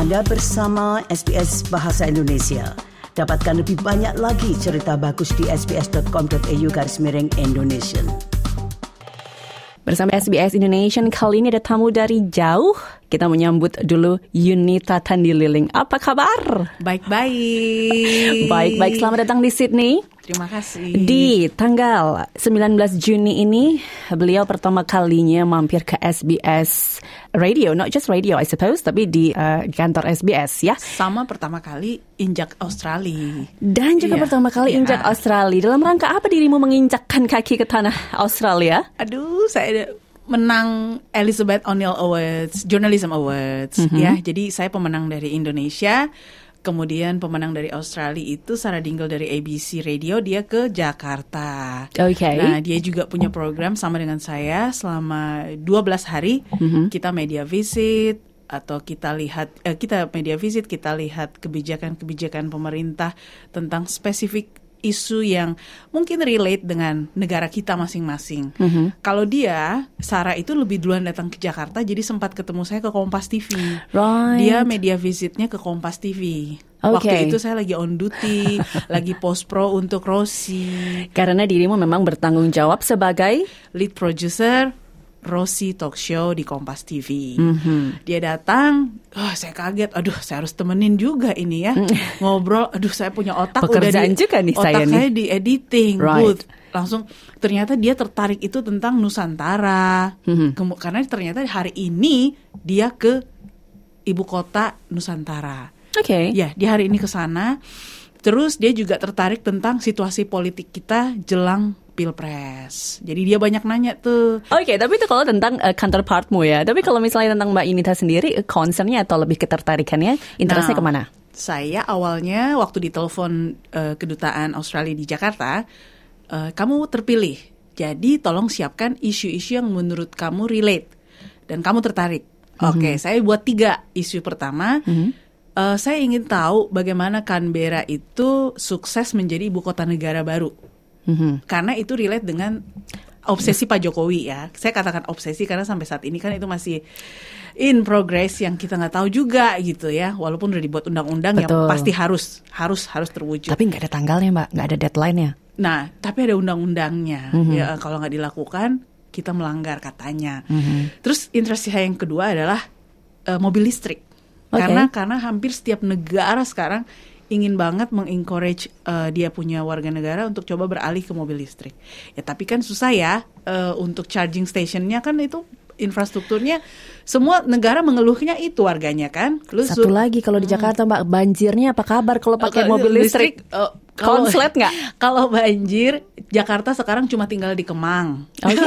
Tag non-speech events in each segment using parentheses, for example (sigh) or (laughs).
Anda bersama SBS Bahasa Indonesia. Dapatkan lebih banyak lagi cerita bagus di sbs.com.au garis miring Indonesia. Bersama SBS Indonesia kali ini ada tamu dari jauh. Kita menyambut dulu Yunita Tandililing. Apa kabar? Baik-baik. Baik-baik, selamat datang di Sydney. Terima kasih. Di tanggal 19 Juni ini, beliau pertama kalinya mampir ke SBS Radio, not just radio I suppose, tapi di uh, kantor SBS ya. Sama pertama kali injak Australia. Dan juga Iya, pertama kali iya. injak Australia. Dalam rangka apa dirimu menginjakkan kaki ke tanah Australia? Aduh, saya menang Elizabeth O'Neill Awards, Journalism Awards Mhm. ya. Jadi saya pemenang dari Indonesia. Kemudian pemenang dari Australia itu Sarah Dingle dari ABC Radio, dia ke Jakarta. Oke. Nah, dia juga punya program sama dengan saya selama 12 hari. Mhm. Kita media visit atau kita lihat eh, kita media visit, kita lihat kebijakan-kebijakan pemerintah tentang spesifik isu yang mungkin relate dengan negara kita masing-masing. Mhm. Kalau dia, Sarah itu lebih duluan datang ke Jakarta, jadi sempat ketemu saya ke Kompas TV. Right. Dia media visitnya ke Kompas TV. Oke. Waktu itu saya lagi on duty, (laughs) lagi post pro untuk Rossi Karena dirimu memang bertanggung jawab sebagai lead producer Rossi Talk Show di Kompas TV. Mhm. Dia datang, oh, saya kaget. Aduh, saya harus temenin juga ini ya. Ngobrol, aduh saya punya otak Pekerjaan udah di, juga nih otak saya nih. saya di editing Right. Langsung ternyata dia tertarik itu tentang Nusantara. Mhm. Kemu- karena ternyata hari ini dia ke ibu kota Nusantara. Oke. Ya, dia hari ini ke sana. Terus dia juga tertarik tentang situasi politik kita jelang pilpres. Jadi dia banyak nanya tuh. Oke, tapi itu kalau tentang uh, counterpartmu ya. Tapi kalau misalnya tentang Mbak Inita sendiri, uh, concernnya atau lebih ketertarikannya, interestnya Nah, ke mana? Saya awalnya waktu ditelepon eh, kedutaan Australia di Jakarta, eh, kamu terpilih. Jadi tolong siapkan isu-isu yang menurut kamu relate dan kamu tertarik. Oke, saya buat tiga isu pertama. Eh, saya ingin tahu bagaimana Canberra itu sukses menjadi ibu kota negara baru. Mhm. Karena itu relate dengan obsesi Pak Jokowi ya. Saya katakan obsesi karena sampai saat ini kan itu masih in progress yang kita nggak tahu juga gitu ya. Walaupun udah dibuat undang-undang yang pasti harus harus harus terwujud. Tapi nggak ada tanggalnya Mbak, nggak ada deadline-nya. Nah, tapi ada undang-undangnya. Mhm. Ya kalau nggak dilakukan kita melanggar katanya. Mhm. Terus interest saya yang kedua adalah eh, mobil listrik. Oke. Karena karena hampir setiap negara sekarang ingin banget mengencourage eh, dia punya warga negara untuk coba beralih ke mobil listrik. Ya tapi kan susah ya eh, untuk charging stationnya kan itu infrastrukturnya semua negara mengeluhnya itu warganya kan. Lu Satu lagi kalau di Jakarta Mbak, banjirnya apa kabar kalau pakai mobil listrik? eh, kalau- Konslet nggak? (laughs) Kalau banjir, Jakarta sekarang cuma tinggal di Kemang. Oke. (laughs)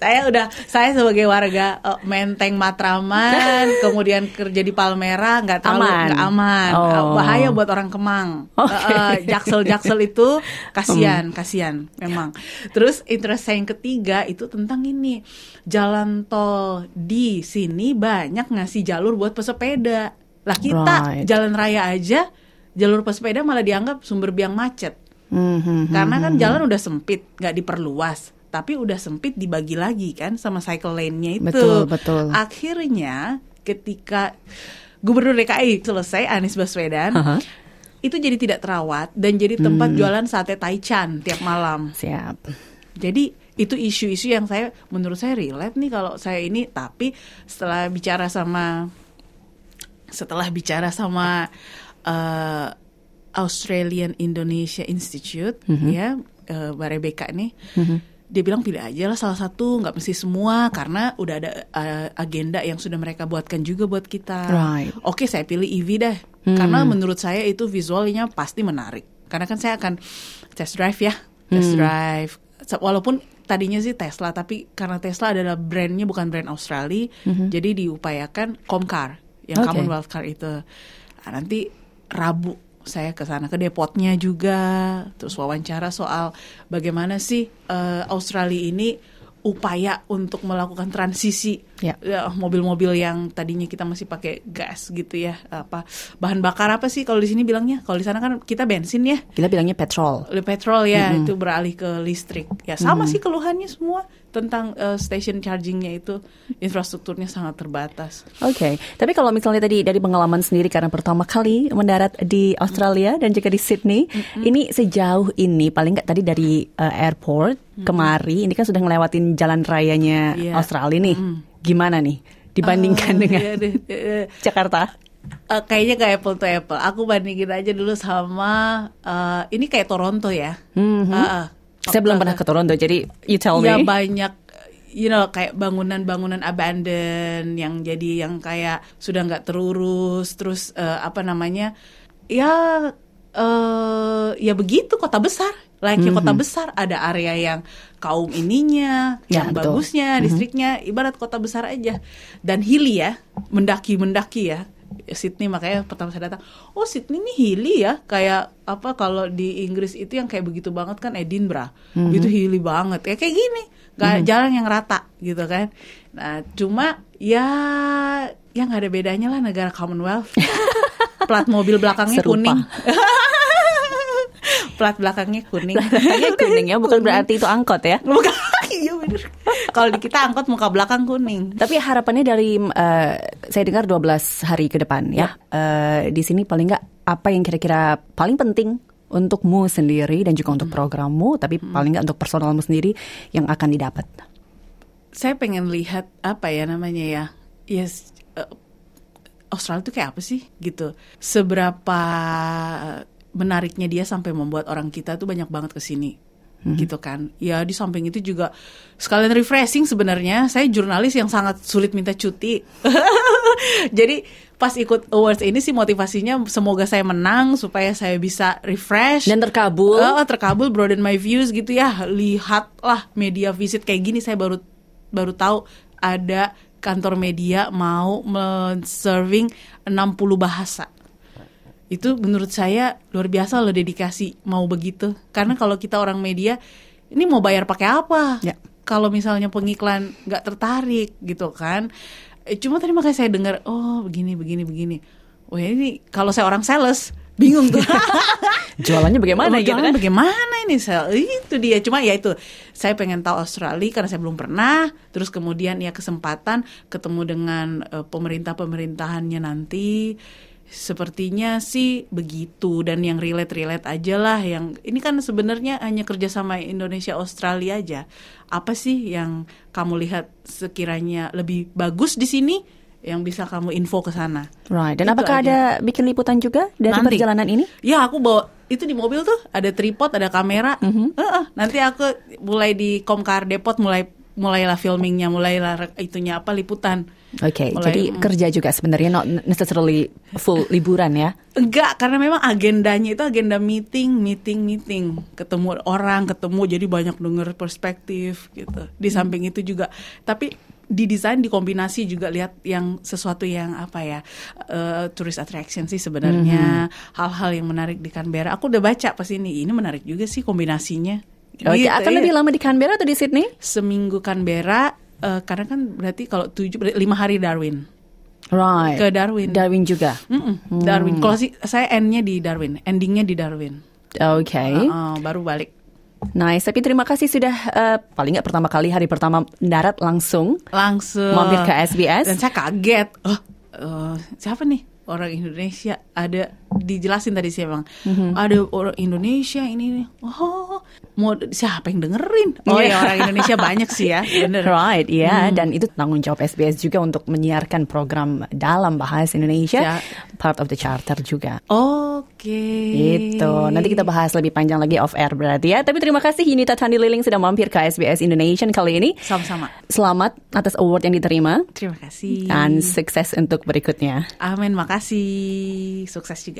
saya udah, saya sebagai warga eh, Menteng Matraman, (laughs) kemudian kerja di Palmera, nggak terlalu Aman. nggak aman, Oh. Eh, bahaya buat orang Kemang. Oke. Eh, eh, Jaksel-jaksel itu kasihan, kasihan, memang. Terus interest saya yang ketiga itu tentang ini, jalan tol di sini banyak ngasih jalur buat pesepeda. Lah kita Right. jalan raya aja jalur pesepeda malah dianggap sumber biang macet. Mhm. Karena kan jalan udah sempit, nggak diperluas. Tapi udah sempit dibagi lagi kan sama cycle lane-nya itu. Betul, betul. Akhirnya ketika Gubernur DKI selesai Anies Baswedan, Aha. itu jadi tidak terawat dan jadi tempat Hmm. jualan sate taichan tiap malam. Siap. Jadi itu isu-isu yang saya menurut saya relate nih kalau saya ini tapi setelah bicara sama setelah bicara sama eh, Australian Indonesia Institute ya eh, Mbak Rebecca nih dia bilang pilih aja lah salah satu nggak mesti semua karena udah ada eh, agenda yang sudah mereka buatkan juga buat kita. Right. Oke saya pilih EV deh karena menurut saya itu visualnya pasti menarik. Karena kan saya akan test drive ya test drive. Se- walaupun tadinya sih Tesla tapi karena Tesla adalah brandnya bukan brand Australia jadi diupayakan Comcar yang Oke. Commonwealth Car itu. Nah, nanti Rabu saya ke sana ke depotnya juga terus wawancara soal bagaimana sih eh, Australia ini upaya untuk melakukan transisi Ya. Ya, mobil-mobil yang tadinya kita masih pakai gas gitu ya apa bahan bakar apa sih kalau di sini bilangnya? Kalau di sana kan kita bensin ya. Kita bilangnya petrol. oleh petrol ya itu beralih ke listrik. Ya sama sih keluhannya semua tentang eh, station chargingnya itu infrastrukturnya sangat terbatas. Oke, tapi kalau misalnya tadi dari pengalaman sendiri karena pertama kali mendarat di Australia dan juga di Sydney, ini sejauh ini paling nggak tadi dari uh, airport kemari, ini kan sudah ngelewatin jalan rayanya Iya. Australia nih, gimana nih dibandingkan Ah, dengan iya deh, (laughs) eh, Jakarta? eh, kayaknya kayak apple to apple aku bandingin aja dulu sama eh, ini kayak Toronto ya Mhm. Ah, ah. Saya belum pernah ke Toronto, jadi you tell ya me. banyak you know kayak bangunan-bangunan abandon yang jadi yang kayak sudah nggak terurus terus eh, apa namanya ya eh ya begitu kota besar layaknya kota besar ada area yang kaum ininya Ya, yang betul. bagusnya distriknya ibarat kota besar aja. Dan hilly ya mendaki mendaki ya. Sydney makanya pertama saya datang oh Sydney ini hilly ya? Kayak apa kalau di Inggris itu yang kayak begitu banget kan Edinburgh. Itu hilly banget. Ya kayak gini. Nggak jalan yang rata gitu kan. Nah cuma ya yang ada bedanya lah negara Commonwealth. (laughs) Plat mobil belakangnya Serupa. kuning (laughs) plat belakangnya kuning. Rasanya kuning ya, bukan berarti itu angkot ya. (laughs) bukan iya bener. Kalau di kita angkot muka belakang kuning. Tapi harapannya dari eh, saya dengar 12 hari ke depan ya. Eh, di sini paling nggak apa yang kira-kira paling penting untukmu sendiri dan juga untuk programmu, tapi paling nggak untuk personalmu sendiri yang akan didapat. saya pengen lihat apa ya namanya ya yes eh, Australia itu kayak apa sih gitu. Seberapa menariknya dia sampai membuat orang kita tuh banyak banget ke sini gitu kan ya di samping itu juga sekalian refreshing sebenarnya saya jurnalis yang sangat sulit minta cuti (laughs) jadi pas ikut awards ini sih motivasinya semoga saya menang supaya saya bisa refresh Dan terkabul. Oh, terkabul broaden my views gitu ya. Lihatlah media visit kayak gini saya baru baru tahu ada kantor media mau men-serving 60 bahasa. Itu menurut saya luar biasa loh dedikasi mau begitu. Karena kalau kita orang media ini mau bayar pakai apa? Ya. Kalau misalnya pengiklan nggak tertarik gitu kan. Eh, cuma tadi makanya saya dengar oh begini begini begini. Wah ini kalau saya orang sales bingung tuh. (laughs) Jualannya bagaimana Oh, gitu kan? bagaimana ini sel itu dia cuma ya itu saya pengen tahu Australia karena saya belum pernah terus kemudian ya kesempatan ketemu dengan eh, pemerintah pemerintahannya nanti sepertinya sih begitu dan yang relate relate aja lah yang ini kan sebenarnya hanya kerjasama Indonesia Australia aja apa sih yang kamu lihat sekiranya lebih bagus di sini yang bisa kamu info ke sana Right. Dan Itu apakah aja. ada bikin liputan juga dari Nanti. perjalanan ini? Ya aku bawa itu di mobil tuh ada tripod, ada kamera. Mhm. Heeh, nanti aku mulai di Komkar Depot mulai mulailah filmingnya, mulailah itunya apa liputan. Oke, Mulai, jadi mm. kerja juga sebenarnya not necessarily full liburan ya. Enggak, karena memang agendanya itu agenda meeting, meeting, meeting, ketemu orang, ketemu jadi banyak denger perspektif gitu. Di samping itu juga, tapi didesain dikombinasi juga lihat yang sesuatu yang apa ya eh, tourist attraction sih sebenarnya hal-hal yang menarik di Canberra. Aku udah baca pas ini, ini menarik juga sih kombinasinya. Oke, Gitu, akan ya. lebih lama di Canberra atau di Sydney? seminggu Canberra eh, karena kan berarti kalau tujuh lima hari Darwin Right. ke Darwin. Darwin juga. Mm-mm, Darwin. Kalau sih saya endnya di Darwin, endingnya di Darwin. Oke. Uh-uh, baru balik. Nice, tapi terima kasih sudah eh, paling nggak pertama kali hari pertama darat langsung Langsung mampir ke SBS. Dan saya kaget. Oh, eh, siapa nih orang Indonesia? Ada dijelasin tadi sih emang. Mhm. Ada orang Indonesia ini nih. Oh, mau siapa yang dengerin? Oh Iya. ya orang Indonesia banyak sih ya. (laughs) Bener. Right, iya, dan itu tanggung jawab SBS juga untuk menyiarkan program dalam bahasa Indonesia, Ya. part of the charter juga. Oke. Itu. Nanti kita bahas lebih panjang lagi off air berarti ya. Tapi terima kasih Yunita Tandi Liling sudah mampir ke SBS Indonesia kali ini. Sama-sama. Selamat atas award yang diterima Terima kasih. dan sukses untuk berikutnya. Amin, makasih. Sukses juga.